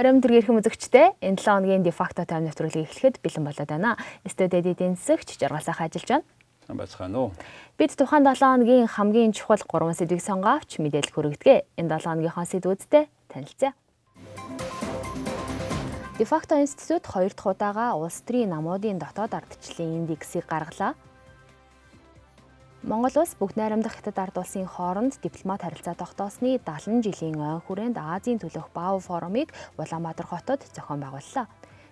Оройн төргийн эрхэм үзэгчтэй энэ 7 хоногийн дефакто тайм нэвтрүүлгийг эхлэхэд бэлэн болоод байна. Студид эдийн засагч жаргалсах ажиллаж байна. Байцгаана уу? Бид тухайн 7 хоногийн хамгийн чухал 3 сэдвийг сонгоовч мэдээлэл хүргэдэг. Энэ 7 хоногийнхоо сэдвүүдтэй танилцъя. Дефакто институт 2 дахь удаага улс төрийн намуудын дотоод ардчлалын индексийг гаргалаа. Монгол улс бүх найрамдах хятад ард улсын хооронд дипломат харилцаа тогтоосны 70 жилийн ой хүрээнд Азийн төлөх БАУ форумыг Улаанбаатар хотод зохион байгууллаа.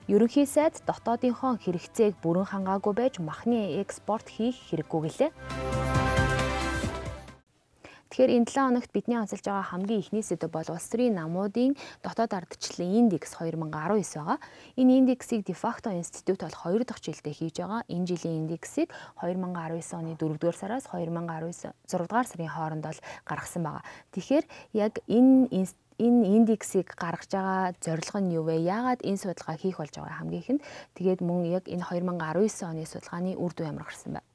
Ерөнхий сайд дотоодынхон хэрэгцээг бүрэн хангаагүй байж махны экспорт хийх хэрэггүй гэлээ. Тэгэхээр энэ 7 хоногт бидний онцолж байгаа хамгийн ихний сэдэв бол улс төрийн намуудын дотоод ардчлалын индекс 2019 байгаа. Энэ индексийг Defacto Institute бол 2 дахь жилдээ хийж байгаа. Энэ жилийн индексийг 2019 оны 4 дугаар сараас 2019 6 дугаар сарын хооронд бол гаргасан байгаа. Тэгэхээр яг энэ энэ индексийг гаргаж байгаа зорилго нь юу вэ? Яагаад энэ судалгаа хийх болж байгаа хамгийн ихэнд тэгээд мөн яг энэ 2019 оны судалгааны үр дүн ямар гарсан бэ?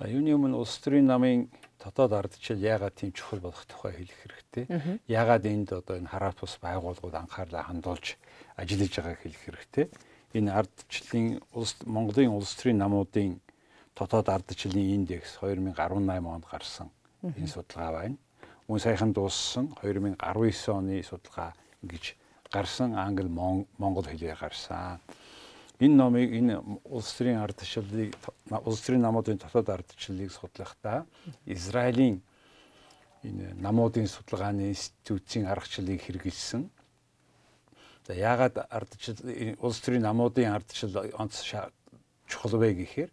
За юуны өмнө улс төрийн намын дотоод ардчил яагаад тийм чухал болох тухай хэлэх хэрэгтэй. Яагаад энд одоо энэ хараат бус байгууллагууд анхаарлаа хандуулж ажиллаж байгааг хэлэх хэрэгтэй. Энэ ардчлалын улс Монголын улс төрийн намуудын дотоод ардчлалын индекс 2018 онд гарсан энэ судалгаа байна. Мөн саяхан дууссан 2019 оны судалгаа ингэж гарсан англи монгол хэлээр гарсан энэ номыг энэ улс төрийн ардчлалыг улс төрийн намуудын дотоод ардчлалыг судлахдаа Израилийн энэ намуудын судалгааны институтийн аргачлалыг хэрэгжилсэн. За яагаад ардчлал улс төрийн намуудын ардчлал онц чухал вэ гэхээр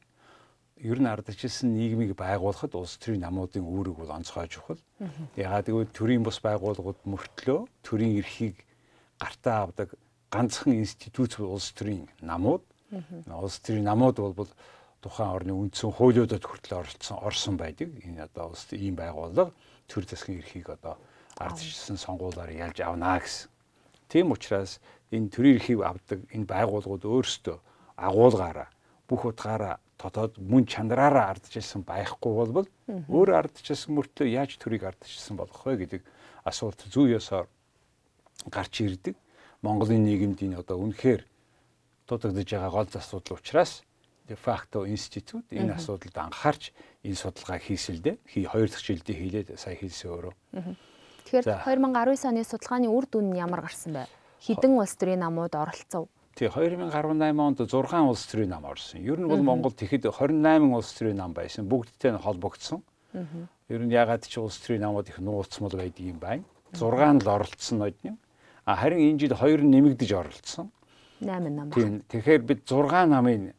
ер нь ардчилсан нийгмийг байгуулахад улс төрийн намуудын үүрэг бол онцгой чухал. Ягаад гэвэл төрийн бус байгууллагууд мөртлөө төрийн эрхийг гартаа авдаг ганцхан институт улс төрийн намууд улс төрийн намууд бол тухайн орны үндсэн хуулиудад хүртэл оролцсон орсон байдаг. Энэ одоо улс ийм байгууллага төр засгийн эрхийг одоо ардчилсан сонгуулиар ялж авнаа гэсэн. Тийм учраас энэ төрийн эрхийг авдаг энэ байгууллагууд өөрсдөө агуулгаараа бүх утгаараа дотоод мөн чанараараа ардчилсан байхгүй болбол өөр ардчилсан мөртлөө яаж төрийг ардчилсан болох вэ гэдэг асуулт зүй ёсоор гарч ирдэг. Монголын нийгэмд энэ одоо үнэхээр дутагдж байгаа гол асуудал учраас de facto институт энэ асуудалд анхаарч энэ судалгаа хийсэлдэ. Хий хоёр дахь жилдээ хийлээд сая хэлсэн өөрөө. Тэгэхээр 2019 оны судалгааны үр дүн нь ямар гарсан бэ? Хідэн улс төрийн намууд оролцов. Тий 2018 онд 6 улс төрийн нам орсон. Ер нь бол Монгол тэгэхэд 28 улс төрийн нам байсан. Бүгдтэй нь холбогдсон. Ер нь ягаад ч улс төрийн намууд их нууцмал байдаг юм байна. 6 нь л оролцсон нодны. А харин энэ жил 2 нь нэмэгдэж оролцсон. 8 нам. Тийм. Тэгэхээр бид 6 намын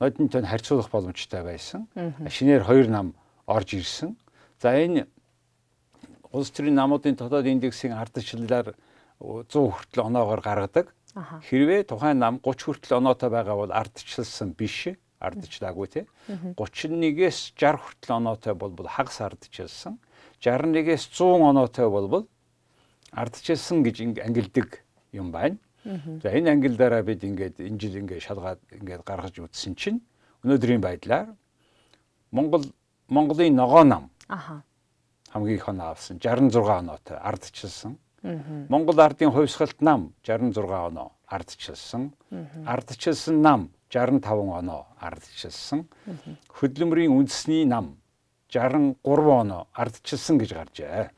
нодонтой харьцуулах боломжтой байсан. Шинээр 2 нам орж ирсэн. За энэ улс төрийн намуудын дотоод индексийн ардчлалаар 100 хүртэл оноогоор гаргадаг. Хэрвээ тухайн нам 30 хүртэл оноотой байгаа бол ардчлалсан биш ардчлаагүй тий 31-ээс 60 хүртэл оноотой болбол хагас ардчилсан 61-ээс 100 оноотой болбол ардчилсан гэж ангилдаг юм байна. За энэ ангиллаараа бид ингээд энэ жил ингээд шалгаад ингээд гаргаж үзсэн чинь өнөөдрийн байдлаар Монгол Монголын ногоо нам аха хамгийн их оноо авсан 66 оноотой ардчилсан. Монгол ардын хувьсгалт нам 66 оноо ардчилсан. Ардчилсан нам 65 оноо ардчилсан. Хөдөлмөрийн үндэсний нам 63 оноо ардчилсан гэж гарчээ.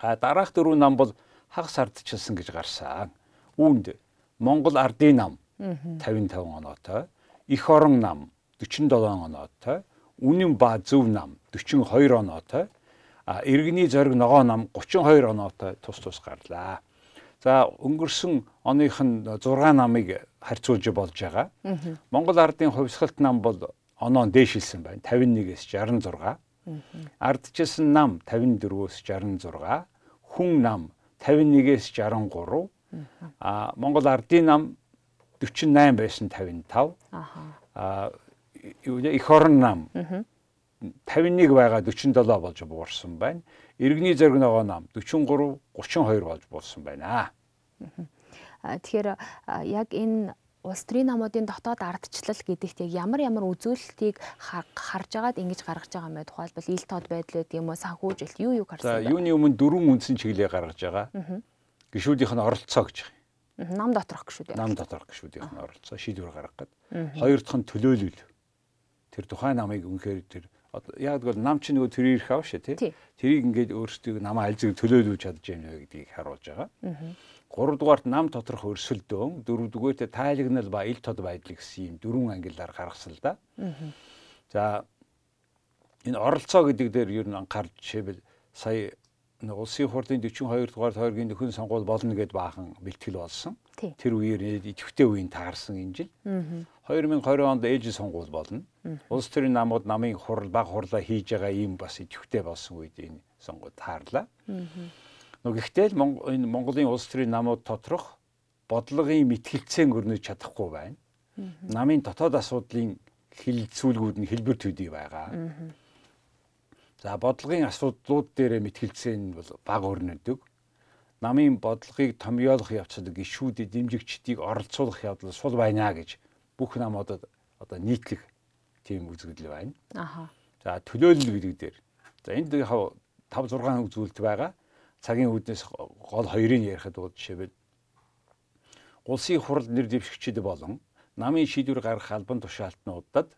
А дараах дөрвөн нам бол хагас ардчилсан гэж гарсан. Үүнд Монгол ардын нам 55 оноотой, Их орон нам 47 оноотой, Үнэн ба зөв нам 42 оноотой, а иргэний зориг ногоо нам 32 оноотой тус тус гарлаа. За өнгөрсөн оных нь 6 намыг харьцуулж болж байгаа. Монгол ардын хувьсгалт нам бол оноо дээшилсэн байна. 51-ээс 66 ардчилсан нам 54-өөс 66, хүн нам 51-ээс 63, а Монгол ардын нам 48 байсан 55. Аа их орон нам 51 байгаа 47 болж буурсан байна. Иргэний зориг ногоо нам 43 32 болж буурсан байна. Тэгэхээр яг энэ улс төрийн намуудын дотоод ардчлал гэдэгт яг ямар ямар үзүүлэлтийг харж агаад ингэж гаргаж байгаа юм бэ? Тухайлбал ил тод байдал гэдэг юм уу, санхүүжилт юу юу гарсан бэ? За юуны өмнө дөрвөн үндсэн чиглэлээ гаргаж байгаа. Гишүүдийнх нь оролцоо гэж байгаа. Нам доторх гişүүд. Нам доторх гişүүдийнх нь оролцоо шийдвэр гаргах гээд. Хоёр дахь нь төлөөлөл. Тэр тухайн намыг үнэхээр тэр яг бол нам чинь нөгөө тэрийг ирэх авшаа тий. Тэрийг ингээд өөрсдөө намаа аль зэрэг төлөөлүүлж чадж байна вэ гэдгийг харуулж байгаа. Гурав дугаарт нам доторх өрсөлдөөн, дөрөв дугаарт тайлагнал ба ил тод байдал гэсэн юм дөрвөн ангиллаар гаргасан л да. За энэ оролцоо гэдэг дээр ер нь анхаарч жишээлбэл сая улсын хурлын 42 дугаар тойргийн нөхөн сонгуул болно гэд баахан бэлтгэл болсон. Тэр үеэр идэвхтэй үеийн таарсан энэ жил. 2020 онд ээлжид сонгуул болно. Улс төрийн намууд намын хурал баг хурлаа хийж байгаа ийм бас идэвхтэй болсон үед энэ сонгуул таарлаа. Гэхдээ л энэ Монголын улс төрийн намууд тоторох бодлогын мэтгэлцээн өрнөж чадахгүй байна. Намын дотоод асуудлын хилцүүлгүүд нь хэлбэр төдий байгаа. За бодлогын асуудлууд дээр мэтгэлцээ нь бол баг өрнөдөг. Намын бодлогыг томьёолох явцад гişүүдэд дэмжигчдийг оролцуулах явдал сул байна гэж бүх намуудад одоо нийтлэг тийм үзэгдэл байна. Аха. За төлөөлөл гэдэг дээр. За энд яг 5 6 үзүүлэлт байгаа. Цагийн үүднээс гол хоёрыг ярихад бол жишээлбэл улсын хурал нэр дэвшигчид болон намын шийдвэр гаргах албан тушаалтнуудад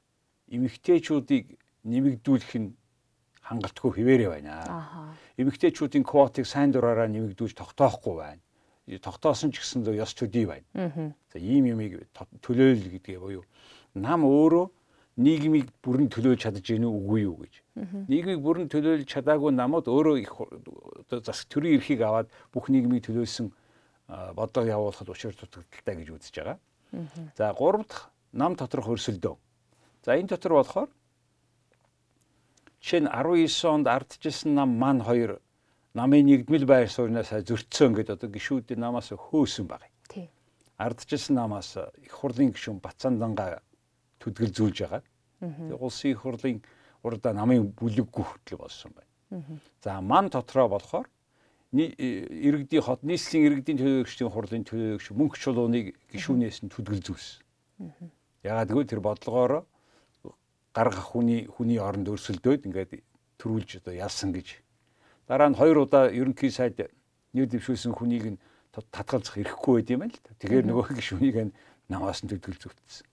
эмэгтэйчүүдийг нэмэгдүүлэх нь хангалтгүй хിവэрэ байна. Эмэгтэйчүүдийн квотыг сайн дураараа нэмэгдүүлж тогтоохгүй байна. Тогтоосон ч гэсэн ёс төдий байна. За ийм юмыг төлөөлөл гэдгээ буюу нам өөрөө нийгмийг бүрэн төлөөлж чадж гэнэ үгүй юу гэж. Нийгмийг бүрэн төлөөлж чадаагүй намууд өөрөө их зас төрийн эрхийг аваад бүх нийгмийг төлөөлсөн бодлого явуулахад учир дутагдaltaй гэж үзэж байгаа. За гурав дахь нам доторх өрсөлдөө. За энэ дотор болохоор Жишээ нь 19 онд ардчилсан нам маань хоёр намын нэгдмэл байр сууриас зөрчсөн гэдэг одоо гişүүдийн намаас хөөсөн баг. Ардчилсан намаас их хурлын гишүүн Бацаанданга төдгөл зүүлж байгаа. Тэгээ улсын их хурлын урдаа намын бүлэггүй хөтөл болсон байна. За ман дотроо болохоор иргэдийн хот нийслэлийн иргэдийн төлөөлөгчдийн хурлын төлөөлөгч мөнх чулууныг гişүүнээс нь төдгөл зүүлсэн. Ягаад гэвэл тэр бодлогоороо гаргах хүний хүний оронд өрсөлдөөд ингээд төрүүлж одоо ялсан гэж. Дараа нь хоёр удаа ерөнхий сайд нэр дэвшүүлсэн хүнийг нь татгалзах эрхгүй байд юм байна л та. Тэгэхээр нөгөө гишүүнийг нь намаас нь төдгөл зүтсэн.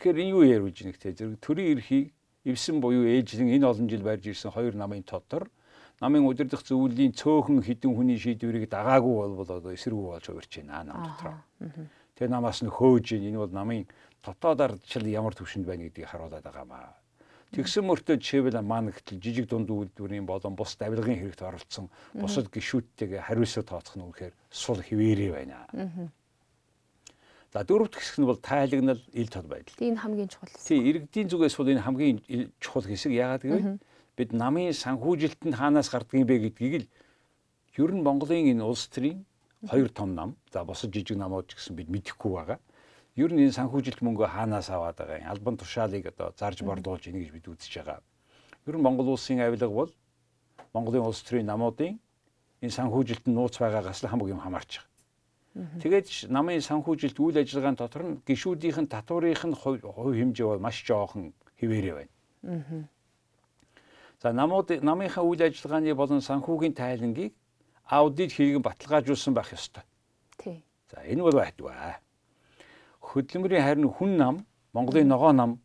Тэгэхээр юу яарвж нэг те зэрэг төрийн эрхийг эвсэн буюу ээжлэн энэ олон жил барьж ирсэн хоёр намын тодор намын удирдах зөвлөлийн цөөхөн хідэн хүний шийдвэрийг дагаагүй бол одоо эсэргүү болж хувирч байна нам дотор. Тэгээ намаас нь хөөж энэ бол намын дотоод ардчил ямар төвшөнд байна гэдгийг харуулдаг байгаамаа. Тэгсэн мөртөө жишээвэл маань гэтэл жижиг дунд үйлдвэрийн болон бус давилгын хэрэгт оролцсон бусад гişүүдтэйгээ хариуцлага тооцох нь үнэхээр сул хിവэрээ байна. За дөрөвт хэсэг нь бол тайлагнал ил тод байдал. Энэ хамгийн чухал хэсэг. Тий, иргэдийн зүгээс бол энэ хамгийн чухал хэсэг. Яагаад гэвэл бид намын санхүүжилтэнд хаанаас гардаг юм бэ гэдгийг л ер нь Монголын энэ улс төрийн хоёр том нам, за босод жижиг намууд ч гэсэн бид мэдэхгүй байгаа ер нь энэ санхүүжилт мөнгө хаанаас аваад байгаа юм албан тушаалыг одоо зарж борлуулж ийн гэж бид үзэж байгаа. Ер нь Монгол улсын авилга бол Монголын улс төрийн намуудын энэ санхүүжилт нь нууц байгаагаас л хамаг юм хамаарч байгаа. Тэгээд намын санхүүжилт үйл ажиллагааны дотор нь гişүүдийнх нь татварынх нь хувь хэмжээ бол маш жоохон хэвээрээ байна. За намууд намынхаа үйл ажиллагааны болон санхүүгийн тайлангийг аудит хийгэн баталгаажуулсан байх ёстой. Тий. За энэ бол байтугай хөдөлмөрийн харин хүн нам Монголын ногоо нам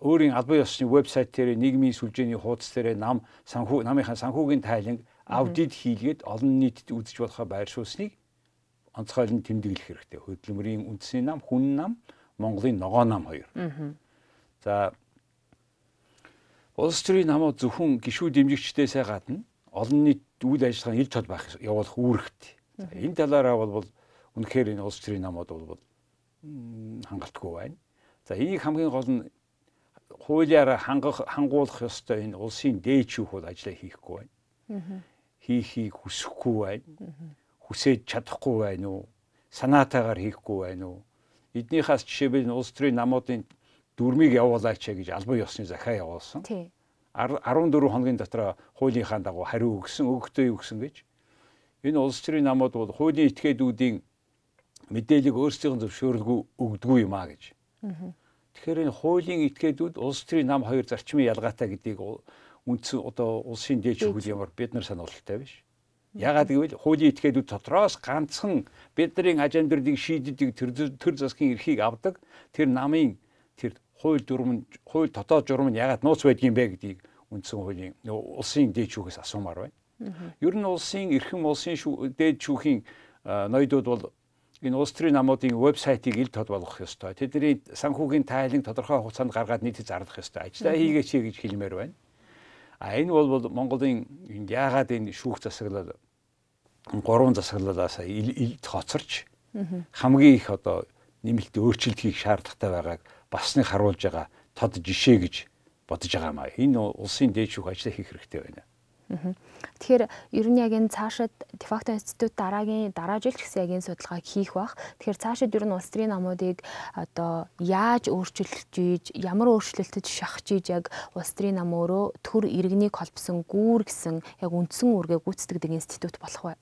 өөрийн албан ёсны вебсайт дээр нийгмийн сүлжээний хуудас дээр нам санхүү намынхаа санхүүгийн тайланг аудит хийгээд олон нийтэд үзэж болохоо байршуулсныг онцгойлон тэмдэглэх хэрэгтэй. Хөдөлмөрийн үндэсний нам, хүн нам, Монголын ногоо нам хоёр. За улс төрийн намууд зөвхөн гişүү дэмжигчдээсээ гадна олон нийт үйл ажиллагааны ил тод байх явуулах үүрэгтэй. Энэ талаараа бол үнэхээр энэ улс төрийн намууд бол хангалтгүй байна. За энийг хамгийн гол нь хуулиараа хангах хангуулах ёстой энэ улсын дээчүүх бол ажиллаа хийхгүй байна. Хийхийг хүсэхгүй байна. Хүсэж чадахгүй байна уу? Санаатаагаар хийхгүй байна уу? Эднийхээс жишээлбэл улс төрийн намуудын дүрмийг явуулаач гэж албан ёсны захиа явуулсан. 14 хоногийн дотор хуулийнхаа дагуу хариу өгсөн, өгөхдөө өгсөн гэж. Энэ улс төрийн намууд бол хуулийн этгээдүүдийн мэдээллийг өөрсдийн зөвшөөрөлгүй өгдөггүй юм а гэж. Тэгэхээр энэ хуулийн этгээдүүд улс төрийн нам хоёр зарчмын ялгаатай гэдгийг үндсэн одоо улсын дээд шүүхэл ямар бид нар сануулттай биш. Ягаад гэвэл хуулийн этгээдүүд дотроос ганцхан бидний аж амьдралыг шийддэг тэр төр засгийн эрхийг авдаг тэр намын тэр хууль дүрм хууль дотоод журам нь ягаад нууц байдгийм бэ гэдгийг үндсэн хуулийн улсын дээд шүүхээс асуумаар байна. Ер нь улсын эрхэм улсын дээд шүүхийн ноёдууд бол энэ улс төрийн намуудын вебсайтыг ил тод болгох ёстой. Тэдний санхүүгийн тайлан тодорхой хугацаанд гаргаад нийтэд зарлах ёстой. Ажлаа хийгээч гэж хэлмээр байна. А энэ бол Монголын яагаад энэ шүүх засаглал гурван засаглалаас ил хоцорч хамгийн их одоо нэмэлт өөрчлөлт хийх шаардлагатай байгааг басныг харуулж байгаа тод жишээ гэж бодож байгаа маа. Энэ улсын дээд шүүх ажлаа хийх хэрэгтэй байна. Тэгэхээр ер нь яг энэ цаашид дефакто институт дараагийн дараа жил ч гэсэн яг энэ судалгааг хийх бах. Тэгэхээр цаашид ер нь улс төрийн намуудыг одоо яаж өөрчилж ийж, ямар өөрчлөлтөд шахаж ийж яг улс төрийн нам өөрөө төр иргэнийг холбосон гүүр гэсэн яг үндсэн үүргээ гүйцэтгэдэг институт болох бай.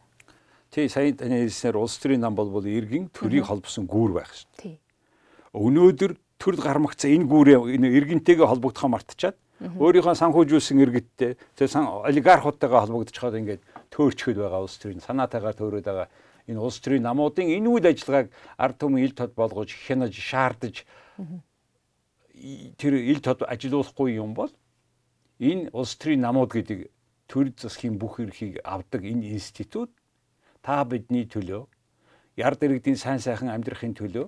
Тий, сая таны хэлснээр улс төрийн нам бол иргэн төрийг холбосон гүүр байх шин. Тий. Өнөөдөр төр гармагцсан энэ гүүрээ энэ иргэнтэйгээ холбогдохоо мартчихад өөрийнхөө санхүүжүүлсэн иргэдтэй тэр олигархуудтайгаа холбогдчиход ингээд төөрчгöd байгаа улс төрийн санаатайгаар төөрөөд байгаа энэ улс төрийн намуудын энэ үйл ажиллагааг ард түмэн ил тод болгож хянаж шаардаж тэр ил тод ажилуулахгүй юм бол энэ улс төрийн намууд гэдэг төр засгийн бүх эрхийг авдаг энэ институт та бидний төлөө яр дэрэгдийн сайн сайхан амьдрахын төлөө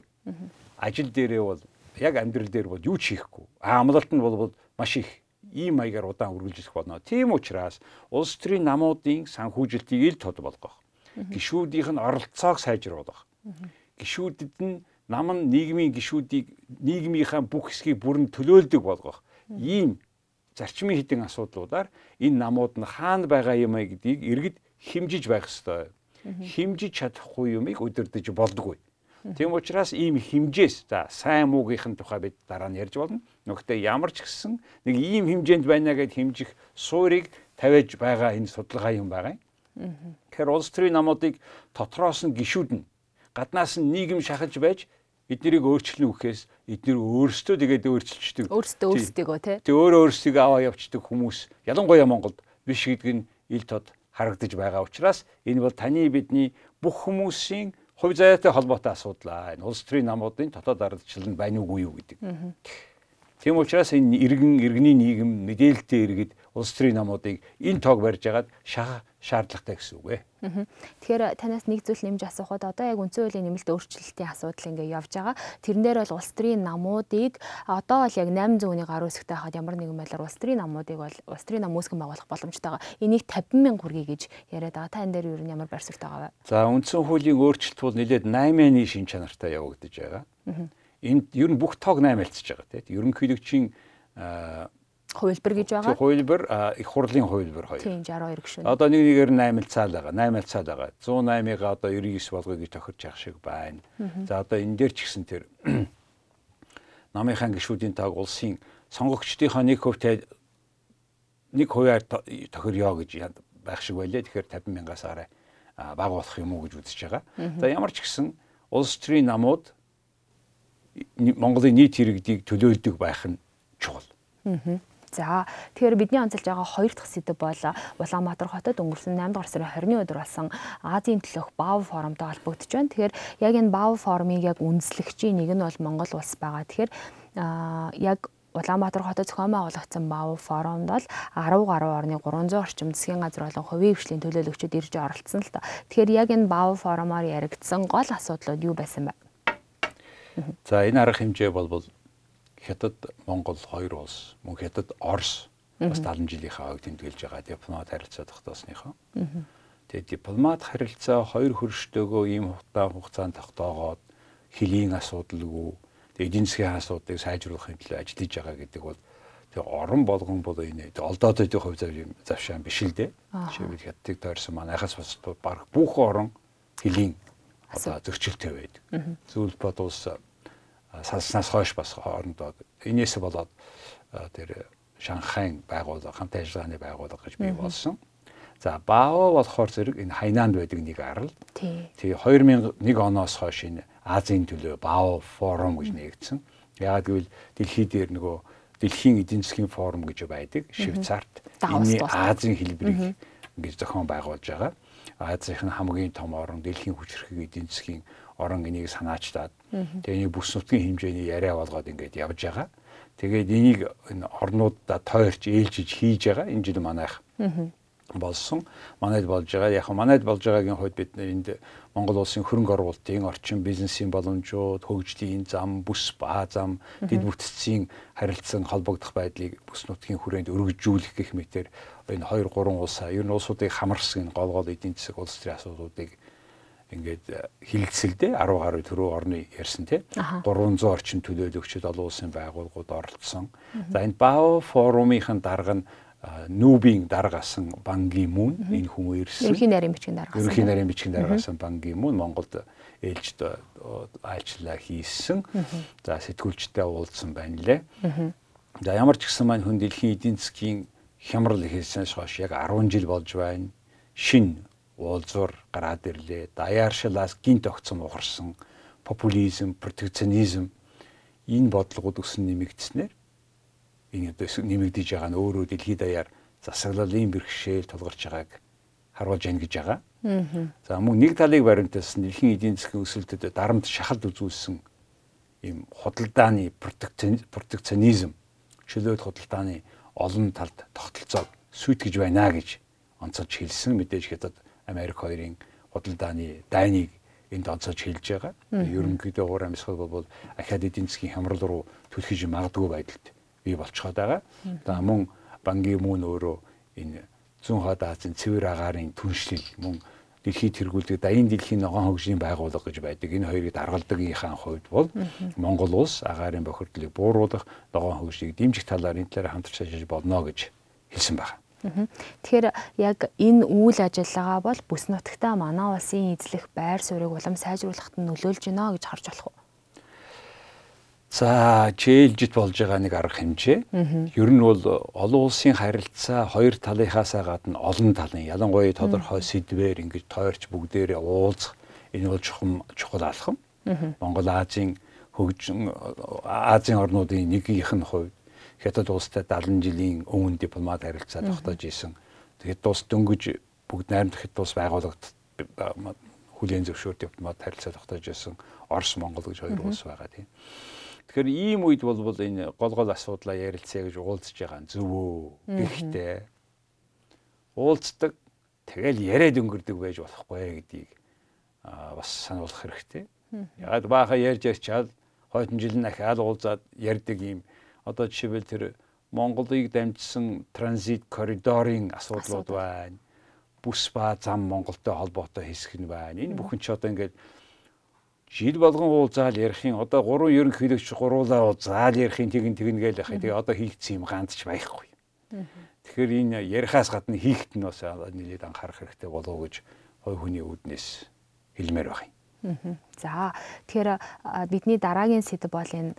ажил дээрээ бол яг амьдрал дээр бол юу ч хийхгүй. Амлалт нь бол маш их ийм маягаар удаан үргэлжлэх болно. Тийм учраас улс төрийн намуудын санхүүжилтийг ил тод болгох. Гишүүдийнх нь оролцоог сайжруулах. Гишүүдэд нь нам нь нийгмийн гишүүдийг нийгмийнхаа бүх хэсгийг бүрэн төлөөлдөг болгох. Ийм зарчмын хідэн асуудлуудаар энэ намууд нь хаана байгаа юм аа гэдгийг иргэд химжиж байх ёстой химжиж чадахгүй юмыг удирдах болдгоо. Тийм учраас ийм химжээс за сайн муугийнхэн тухай бид дараа нь ярьж болно. Нөгөөдөө ямар ч гэсэн нэг ийм хэмжээнд байна гэд химжих суурийг тавиаж байгаа энэ судалгаа юм байгаа юм. Тэгэхээр улс төрийн намуудыг дотроос нь гişүүднэ. Гаднаас нь нийгэм шахаж байж эднэрийг өөрчлөнө гэхээс эднэр өөрсдөө тэгээд өөрчилчдөг. Өөрсдөө өөрсдийгөө тий. Тэг өөрөө өөрсдийгөө аваа явцдаг хүмүүс ялангуяа Монголд биш гэдэг нь ил тод харагдаж байгаа учраас энэ бол таны бидний бүх хүмүүсийн хувь заяатай холбоотой асуудал. Энэ улс төрийн намуудын дотоод ардчлал нь байна уугүй юу гэдэг. Тийм учраас энэ иргэн иргэний нийгэм мэдээлэлтэй иргэд улс төрийн намуудыг энэ тоог барьж агаад шахах шаардлагатай гэсэн үг ээ. Тэгэхээр танаас нэг зүйл нэмж асуухад одоо яг үндсэн хуулийн нэмэлт өөрчлөлтийн асуудал ингээ явж байгаа. Тэрэн дээр бол улс төрийн намуудыг одоо бол яг 800 оны гаруй хэсэгтэй хаад ямар нэгэн байдлаар улс төрийн намуудыг бол улс төрийн нам үүсгэн байгуулах боломжтой байгаа. Энийг 50 мянга хүргэе гэж яриад байгаа. Та энэ дээр юу ямар байр суурьтай байгаа вэ? За үндсэн хуулийн өөрчлөлт бол нэлээд 8-ны шин чанартай явагдаж байгаа. Энд ер нь бүх тоог 8 альцж байгаа тийм. Ерөнхийлөгчийн хувилбар гэж байгаа. Хувилбар их хурлын хувилбар хоёр. Тийм 62 гишүүн. Одоо нэг нэгээр 8 цаал байгаа. 8 цаал байгаа. 108-ыг одоо 99 болгоё гэж тохирч явах шиг байна. За одоо энэ дээр ч гэсэн тэр намынхаа гишүүдийн тааг улсын сонгогчдынхоо нэг хувьтай нэг хувиар тохирё гэж байх шиг байлээ. Тэгэхээр 50 мянгаас арай бага болох юм уу гэж үзэж байгаа. За ямар ч гэсэн улс төрийн намууд Монголын нийт иргэдийг төлөөлдөг байх нь чухал. За тэгэхээр бидний онцолж байгаа хоёр дахь сэдв бол Улаанбаатар хотод өнгөрсөн 8 дугаар сарын 20-ны өдөр болсон Азийн төлөөх БАВ форумтай холбогдож байна. Тэгэхээр яг энэ БАВ форумыг яг үндэслэгчийн нэг нь бол Монгол улс байгаа. Тэгэхээр яг Улаанбаатар хотод зохион байгуулагдсан БАВ форумд бол 10 гаруй орны 300 орчим засгийн газар болон хувийн хвшлийн төлөөлөгчид ирж оролцсон л та. Тэгэхээр яг энэ БАВ форумаар яригдсан гол асуудлууд юу байсан бэ? За энэ арга хэмжээ бол Хятад Монгол хоёр улс мөн Хятад Орос бас 70 жилийнхаа ойг тэмдэглэж байгаа дипломат харилцаа тогтоосныхоо. Тэгээ дипломат харилцаа хоёр хөрштөөгөө ийм хугацаа хугацаанд тогтоогоод хөлийн асуудалгүй тэгээ эдийн засгийн асуудлыг сайжруулахын төлөө ажиллаж байгаа гэдэг бол тэгээ орон болгон бол энэ олдоод байдаг хувь завшаан биш л дээ. Жишээ нь Хятадыг тойрсон манайхаас бас баг бүх орон хөлийн одоо зөрчилтэй байдаг. Зүйл бод улс салснаас хойш бас хоорондоо энээс болоод тэр Шанхайн байгууллага хамт ажиллагааны байгууллага гэж бий болсон. За БАО болохоор зэрэг энэ Хайнанд байдаг нэг арал. Тий. 2001 оноос хойш энэ Азийн төлөө БАО форум гэж нэгдсэн. Яагаад гэвэл дэлхий дээр нөгөө дэлхийн эдийн засгийн форум гэж байдаг. Швейцарт энэ Азийн хэлбэрийг ингэж зохион байгуулж байгаа. Азийн хамгийн том орон дэлхийн хүчирхэг эдийн засгийн орон энийг санаачлаад тэгээ нэг бүс нутгийн хэмжээний яриа болгоод ингээд явж байгаа. Тэгээд энийг энэ орнуудаа тойрч ээлжиж хийж байгаа. Энэ жил манайх болсон. Манайд болж байгаа. Яг манайд болж байгаагийн хувьд бид энд Монгол улсын хөрөнгө оруулалтын орчин бизнесийн боломжууд, хөгжлийн зам, бүс баа зам, дэд бүтцийн харилцан холбогдох байдлыг бүс нутгийн хүрээнд өргөжүүлэх гэх мэтэр энэ 2 3 улсаа ер нь улсуудыг хамарсан гол гол эдийн засаг улс төрийн асуудлуудыг ингээд хилцэлдээ 10 гаруй төрөө орны ярьсан тий 300 орчим төлөөлөгчд олон улсын байгууллагууд оролцсон. За энэ БАО форумын дарга нь нүүбийн даргасан банги мөн энэ хүн ирсэн. Ерөнхий нарийн бичгийн даргасан. Ерөнхий нарийн бичгийн даргасан банги мөн Монголд ээлжид айлчлаа хийсэн. За сэтгүүлчтэй уулзсан байна лээ. За ямар ч гэсэн маань хүн дэлхийн эдийн засгийн хямрал ихээсээс хойш яг 10 жил болж байна. Шин уулзуур гараад ирлээ. Даяаршилаас гинт огцом ухарсан популизм, протекционизм энэ бодлогод өсөн нэмэгдснээр энэ одоо нэмэгдэж байгаа нь өөрөө дэлхийд даяар засаглалын бэрхшээл тулгарч байгааг харуулж яана гэж байгаа. За мөн нэг талыг баримтаасан дэлхийн эдийн засгийн өсөлтөд дарамт шахалт үзүүлсэн ийм худалдааны протекционизм чөлөөт худалдааны олон талд тогтолцоог сүйтгэж байна гэж онцолж хэлсэн мэдээж хятад Америк хоёрын худалдааны дайныг энд онцолж хэлж байгаа. Ерөнхийдөө уур амьсгал бол ахаад эдийн засгийн хямрал руу түлхэж магадгүй байдалд бий болчиход байгаа. За мөн банги мөн өөрөө энэ зүүн хойд Азийн цэвэр агаарын түншлэл мөн дэлхийд тэргүүлдэг дайын дэлхийн ногоон хөгжлийн байгууллага гэж байдаг. Энэ хоёрыг даргалдагийнхаа хувьд бол Монгол улс агаарын бохирдлыг бууруулах, ногоон хөгжлийг дэмжих талаар энэ талаар хамтарч ажиллаж болно гэж хэлсэн байна. Тэгэхээр яг энэ үйл ажиллагаа бол бүс нутагтаа манай улсын эзлэх байр суурийг улам сайжруулахад нөлөөлж байна гэж харж болох уу? За чэйлжит болж байгаа нэг арга хэмжээ. Ер нь бол олон улсын харилцаа хоёр талынхаасаа гадна олон талын ялангуяа тодорхой сэдвээр ингэж тойрч бүгдээрээ уулзах энэ бол чухам чухал алхам. Монгол Азийн хөгжин Азийн орнуудын нэгийнх нь хувьд Хятад улстай 70 жилийн өмнө дипломат харилцаа тогтоож исэн. Тэгэхэд улс дөнгөж бүгд найрамдах хэд улс байгууллагад хүлээн зөвшөөр дипломат харилцаа тогтоож исэн Орос Монгол гэж хоёр улс байгаа тийм. Тэгэхээр ийм үед бол энэ гол гол асуудлаа ярилцъя гэж уулзж байгаа нь зөвөө. Гэхдээ уулздаг тэгэл яриад өнгөрдөг байж болохгүй гэдгийг бас сануулах хэрэгтэй. Ягаад баахан ярьж ярьчаал хойдон жил ахаал уулзаад ярьдаг ийм одоо жишээлбэл тэр Монголыг дамжсан транзит коридорын асуудлууд байна. Бүс ба зам Монголтой холбоотой хэсэг нь байна. Энэ бүхэн ч одоо ингээд жил болгон уулзаал ярихын одоо гурван ерөнхийлөгч гуруулаа уулзаал ярихын тэгин тэгнэ гээл яхаа. Тэгээ одоо хийгдсэн юм ганц ч байхгүй. Тэгэхээр энэ ярихаас гадна хийхт нь бас нэлээд анхаарах хэрэгтэй болов уу гэж хой хүний үүднээс хэлмээр байна. За тэгэхээр бидний дараагийн сэдв бол энэ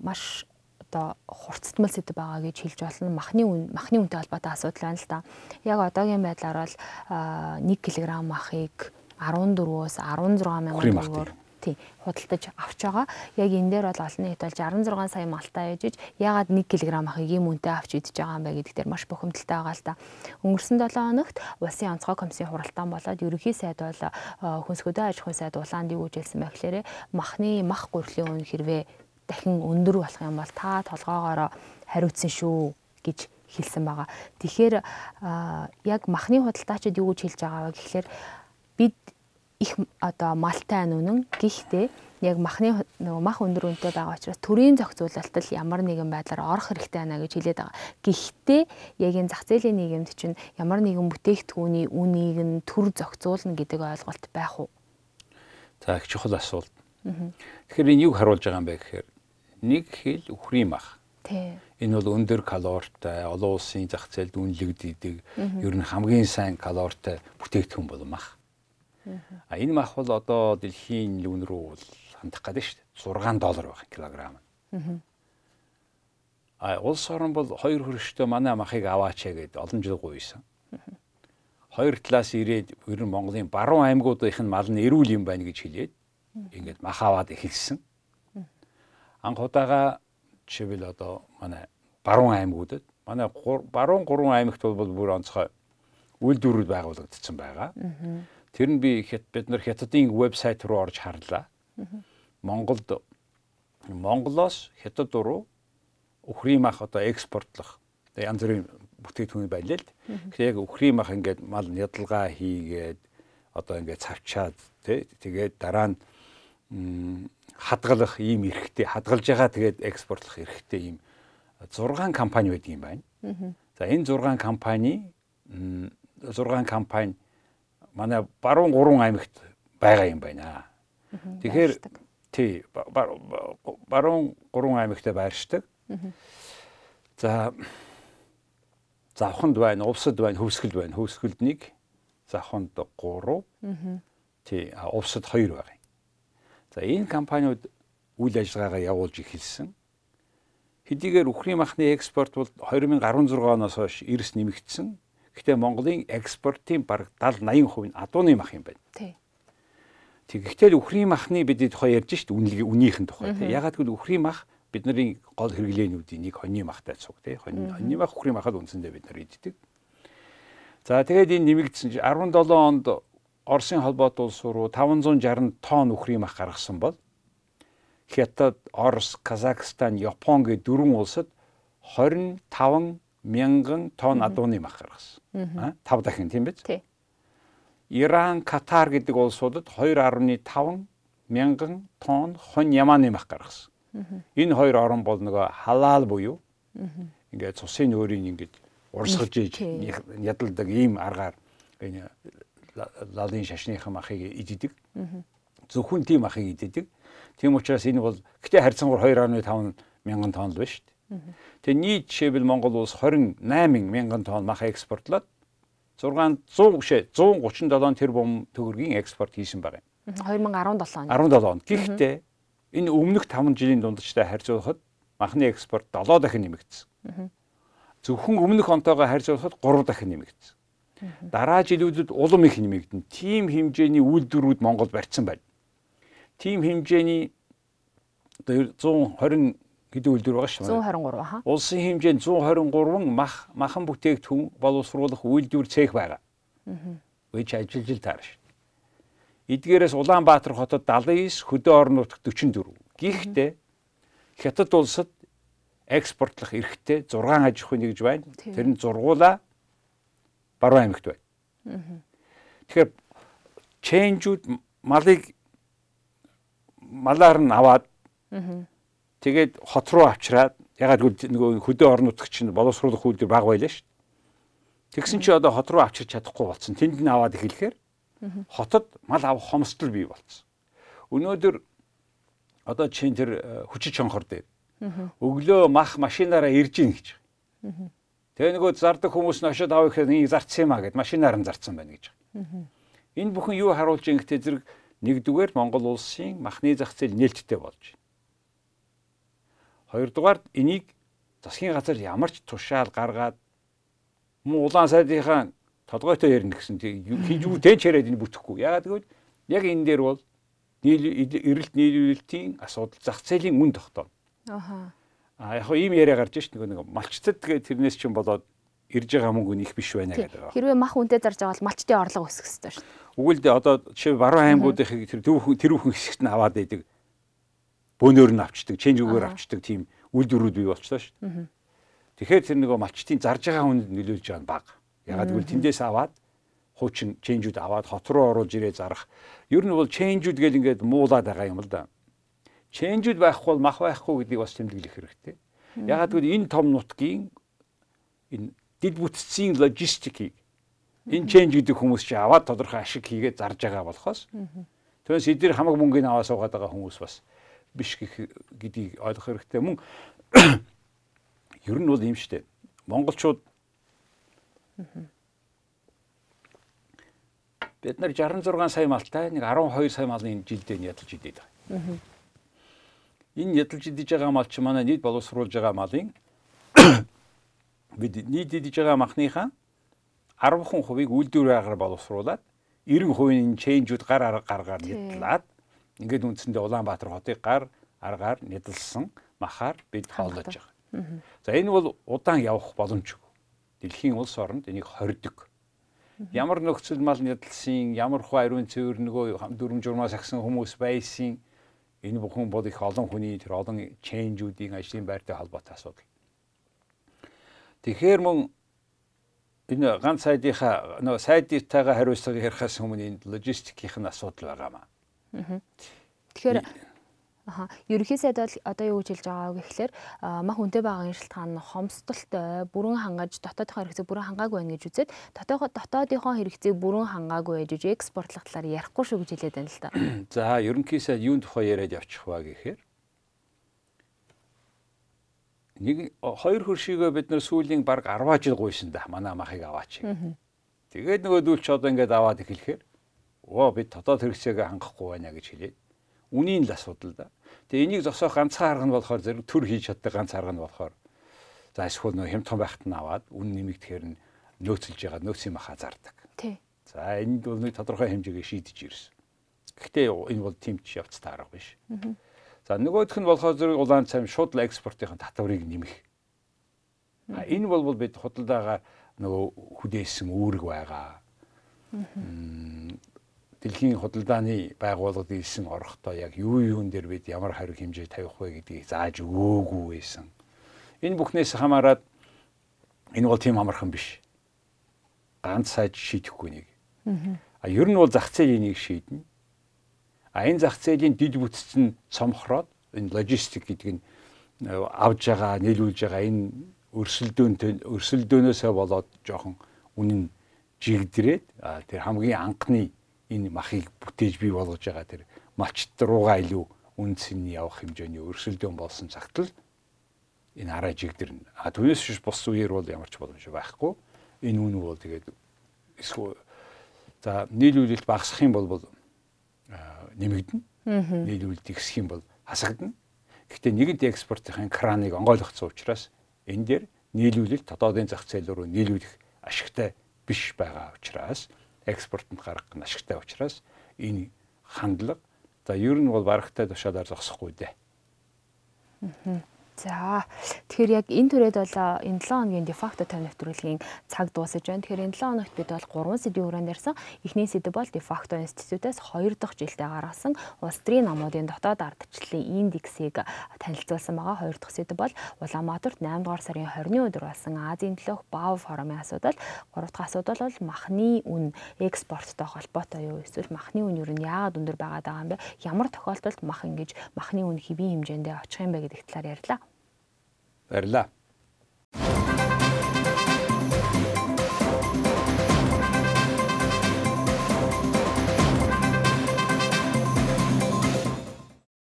маш одоо хурцтмал сэдв байгаа гэж хэлж болно. Махны үн махны үнэтэй холбоотой асуудал байна л да. Яг одоогийн байдлаар бол 1 кг махыг 14-өөс 16 мянган төгрөгөөр тий худалдаж авч байгаа. Яг энэ дээр бол олон нийт бол 66 сая малтаа яжиж ягаад 1 кг ахыг ийм үнэтэй авч идэж байгаа юм бэ гэдэг дээр маш бухимдалтай байгаа л да. Өнгөрсөн 7 хоногт улсын онцгой комиссийн хуралдаан болоод ерөнхий сайд бол хүнсгөөдөө аж ахуйн сайд улаанд юу гэж хэлсэн бэ гэхээр махны мах гурилын үн хэрвээ дахин өндөр болох юм бол та толгоогоороо хариуцсан шүү гэж хэлсэн байгаа. Тэгэхээр яг махны худалдаачид юу гэж хэлж байгаа вэ гэхээр бид их одоо малтай нүнэн гэхдээ яг махны нөгөө мах өндөр үнэтэй байгаа учраас төрийн зохицуулалтад ямар нэгэн байдлаар орох хэрэгтэй байна гэж хэлээд байгаа. Гэхдээ яг энэ зах зээлийн нийгэмд чинь ямар нэгэн бүтээгдэхүүний үнийг нь төр зохицуулна гэдэг ойлголт байх уу? За их чухал асуулт. Тэгэхээр энэ юг харуулж байгаа юм бэ гэхээр нэг хэл үхрийн мах. Тий. Энэ бол өндөр калоритой, олон улсын зах зээлд үнэлэгддэг, ер нь хамгийн сайн калоритой бүтээгдэхүүн бол мах. А энэ мах бол одоо дэлхийн лүүн рүү бол хандах гэдэг шүү дээ. 6 доллар байх килограмм. А улс орон бол хоёр хөрөштэй манай махыг аваач гэдэг олон жил гуйсан. Хоёр талаас ирээд ер нь Монголын баруун аймагуудынх нь мал нь эрүүл юм байна гэж хэлээд ингээд мах аваад эхэлсэн. Анх удаага жишээл одоо манай баруун аймагуудад манай баруун гурван аймагт бол бүр онцгой үйлдвэрүүд байгуулагдсан байгаа. Тэр нь би бид нар хятадын вебсайт руу орж харлаа. Монголд Монголоос хятад руу үхрийн мах одоо экспортлох янз бүрийн бүтээгдэхүүн байлаа л. Тэгэхээр яг үхрийн мах ингээд мал ядалгаа хийгээд одоо ингээд цавчаад тий тэгээд дараа нь хадгалах ийм эрхтэй хадгалж байгаа тэгээд экспортлох эрхтэй ийм 6 компани байдаг юм байна. За энэ 6 компани 6 компани манай баруун 3 аймагт байгаа юм байна. Тэгэхээр тий баруун 3 аймагт байршдаг. За завханд байна, увсад байна, хөвсгөлд байна. Хөвсгөлд 1, завханд 3. Тий, увсад 2 байгаа юм. За энэ компаниуд үйл ажиллагаагаа явуулж эхэлсэн. Хэдийгээр үхрийн махны экспорт бол 2016 оноос хойш эрс нэмэгдсэн. Гэхдээ Монголын экспортын бараг 70 80% нь адууны мах юм байна. Тий. Тэгэхдээ үхрийн махны бид тухай ярьж шít үнийнхэн тухай. Ягаад гэвэл үхрийн мах бидний гол хэрэглээнүүдийн нэг хоньны махтай цуг тий. Хоньны мах үхрийн махад үндсэндээ бид нар иддэг. За тэгээд энэ нэмэгдсэн чинь 17 онд Оросын холбоот улс руу 560 тонн үхрийн мах гаргасан бол Хятад, Орос, Казахстан, Япон гэ дөрвөн улсад 25 мянган тонн адууны мах гаргасан. Аа 5 дахин тийм биз? Тий. Иран, Катар гэдэг улсуудад 2.5 мянган тонн хонь ямааны мах гаргасан. Энэ хоёр орн бол нөгөө халаал буюу ингээд цусын өөрийн ингээд урсгаж ийж ядалдаг ийм аргаар энэ лалын шашныхан махыг иддэг. Зөвхөн тийм махыг иддэг. Тийм учраас энэ бол гэтээ харьцангуй 2.5 мянган тонн л байна шүү дээ. Тэгээ нийт жишээлбэл Монгол улс 28 мянган тонн мах экспортлоод 600 бишээ 137 тэрбум төгрөгийн экспорт хийсэн байгаа юм. 2017 он. 17 он. Гэхдээ энэ өмнөх 5 жилийн дундчтай харьцуулахад махны экспорт 7 дахин нэмэгдсэн. Зөвхөн өмнөх онтойгоо харьцуулахад 3 дахин нэмэгдсэн. Дараа жилүүдэд улам их нэмэгдэн. Тим хэмжээний үйлдвэрүүд Монгол барьсан байна. Тим хэмжээний одоо 120 гэдэг үйлдвэр байгаа шүү. 123 хаа. Улсын хэмжээнд 123 мах махан бүтээгдэхүүн боловсруулах үйлдвэр цех байгаа. Аа. Үеч ажиллаж л таарш. Эдгээрээс Улаанбаатар хотод 79, хөдөө орон нутагт 44. Гэхдээ Хятад улсад экспортлох эрхтэй 6 аж ахуйн нэгж байна. Тэр нь зургуула баруун аймагт байна. Тэгэхээр чэнжүүд малыг малаар нь аваад тэгээд хот руу авчираад ягаад гэвэл нөгөө хөдөө орон нутгч чинь боловсруулах үйлдвэр баг байлаа шүү. Тэгсэн чи одоо хот руу авчирч чадахгүй болсон. Тэнд нь аваад эхлэхээр хотод мал авах хомсдол бий болсон. Өнөөдөр одоо чинь тэр э, хүчит чонхор дээр өглөө мах машинаараа ирж ийн гэж. Тэгээ нөгөө зардаг хүмүүс нь очиод авах гэхээр нэг зарцсан юм а гэд машинаар нь зарцсан байна гэж. Энэ бүхэн юу харуулж ийн гэхдээ зэрэг нэгдүгээр Монгол улсын махны зах зээл нээлттэй болж байна. Хоёрдугаар энийг засгийн газар ямар ч тушаал гаргаад муу улаан сайдынхаа толгойтой ярина гэсэн хийж юу тэнч яриад энэ бүтэхгүй. Яагаад гэвэл яг энэ дээр бол эрэлт нийлүүлэлтийн асуудал зах зээлийн үн тогтооно. Аха. А яг хоо ийм яриа гарч ш нэг нэг малчтад тэгээ тэрнээс чинь болоод ирж байгаа мөнгө нь их биш байна гэдэг. Хэрвээ мах үнэтэй зарж байгаа бол малчтын орлого өсөх ёстой шүү дээ. Үгүй л дээ одоо жишээ баруун аймагуудын тэр түүхэн тэр бүхэн хэсэгт нь аваад байдаг. Бөөнөр нь авчдаг, ченж үгээр авчдаг тийм үйлдвэрүүд бий болчихлоо шүү дээ. Тэгэхээр тэр нөгөө малчтын зарж байгаа хүнд нөлөөлж байгаа нь бага. Ягаад гэвэл тэндээс аваад хуучин ченжүүд аваад хот руу оруулж ирээ зарах. Ер нь бол ченжүүд гэл ингээд муулаад байгаа юм л да чэнжүүд байхгүй бол мах байхгүй гэдгийг бас тэмдэглэх хэрэгтэй. Ягаад гэвэл энэ том нутгийн энэ дид бүтцийн логистикийг энэ чэнж гэдэг хүмүүс чи аваад тодорхой ашиг хийгээд зарж байгаа болохоос түүнээс эдгээр хамаг мөнгөний аваа суугаад байгаа хүмүүс бас биш гэдгийг ойлгох хэрэгтэй. Мөн ер нь бол юм штэ. Монголчууд бид нар 66 сая малтай нэг 12 сая малын жилдээ ядалж идээд байгаа энэ ядалж идэж байгаа мал чи манай нийт боловсруулж байгаа малын бид нийт идэж байгаа махныхаа 10% үйлдвэр агаар боловсруулад 90% нь чейнжүүд гар арга гаргаар нэтлээд ингээд үндсэндээ Улаанбаатар хотыг гар аргаар нэдэлсэн махаар бид хооллож байгаа. За энэ бол удаан явах боломжгүй. Дэлхийн улс оронд энийг хордог. Ямар нөхцөл мал ядалсан, ямар хуу ариун цэвэр нөгөө дүрм журмаас агсан хүмүүс байсан энэ бүхэн бол их олон хүний тэр олон ченжүүдийн ажлын байртай холбоотой асуудал. Тэгэхээр мөн энэ ганц сайдынхаа нөгөө сайдтайгаа хариуцлага ярихаас өмнө энэ логистикийн асуудал байгаамаа. Тэгэхээр Аха. Ерөнхий сайд бол одоо юу гэж хэлж байгаа вэ гэхэлэр мах үнэтэй байгаа шалтгаан нь хомсдолтой бүрэн хангаж дотоодынхоо хэрэгцээг бүрэн хангаагүй байна гэж үзээд дотоодынхоо хэрэгцээг бүрэн хангаагүй байж экспортлох талаар ярихгүй шүү гэж хэлээд байна л да. За ерөнхий сайд юун тухай яриад явчих ба гэхээр нэг хоёр хөршигөө бид нэр сүүлийн баг 10 жил гуйсан да манай махыг аваач. Тэгээд нөгөө дүүлч одоо ингээд аваад эхлэхээр оо бид дотоод хэрэгцээг хангахгүй байна гэж хэлээд үнийн л асуудал да. Тэгээ энийг зогсоох ганцхан арга нь болохоор зэрэг төр хийж чаддаг ганц арга нь болохоор за эсвэл нөө хямдхан байхад нь аваад үн нэмэгдэхээр нь нөөцөлж байгаа нөөцийн маха зардаг. Тий. За энд бол нэг тодорхой хэмжээгээ шийдэж ирсэн. Гэхдээ энэ бол тэмч явцтай арга биш. За нөгөөх нь болохоор зэрэг улаан цайм шууд л экспортын татварыг нэмэх. Энэ бол бид худалдаагаар нөгөө хүдээсэн үүрэг байгаа дэлхийн худалдааны байгууллагад ийсэн орохдоо яг юу юун дээр бид ямар хариу хэмжээ тавих вэ гэдгийг зааж өгөөгүй байсан. Энэ бүхнээс хамаарат энэ бол тийм амархан биш. Ганц сайж шийдэхгүй нэг. А ер нь бол зах зээл энийг шийднэ. А энэ зах зээлийн дид бүтц нь цомхроод энэ логистик гэдэг нь э, авж байгаа, нийлүүлж байгаа энэ өрсөлдөөнтэй өрсөлдөөнөөсөө болоод жоохон үнэн жигдрээд тэр хамгийн анхны энэ махыг бүтээж бий болгож байгаа тэр малчт руугаа илүү үнцний явах хэмжээний өрсөлдөөн болсон цагт л энэ араа жигдэрнэ. А түүнээс биш бус үеэр бол ямар ч боломж байхгүй. Энэ үн бол тэгээд эсвэл за нийлүүлэлт багасах юм бол бол нэмэгдэнэ. Нийлүүлэлт ихсэх юм бол хасагдана. Гэхдээ нэгэнт экспортын краныг онгойлгоцсон учраас энэ дээр нийлүүлэлт тодоодын зах зээл рүү нийлүүлэх ашигтай биш байгаа учраас экспортод гаргах нь ашигтай учраас энэ хандлага за ер нь бол барагтай тушаалаар зогсохгүй дээ. Аа. За тэгэхээр яг энэ түрээд бол энэ 7 хоногийн дефакто тавь нэвтрүүлгийн цаг дуусаж байна. Тэгэхээр энэ 7 хоногт бид бол 3 сэдвийн хүрээнд ярьсан. Эхний сэдв бол дефакто институтээс 2 дахь жилдээ гаргасан улс төрийн намуудын дотоод ардчлалын индексийг танилцуулсан байгаа. 2 дахь сэдв бол Улаанбаатарт 8 дугаар сарын 20-ны өдөр болсон Азийн төлөөх БАВ форумын асуудал. 3 дахь асуудал бол махны үн экспорттой холбоотой юу эсвэл махны үн юу яагаад өндөр байгаад байгаа юм бэ? Ямар тохиолдолд мах ингэж махны үн хэвийн хэмжээндээ очих юм бэ гэдэг талаар ярьлаа. ¿verdad?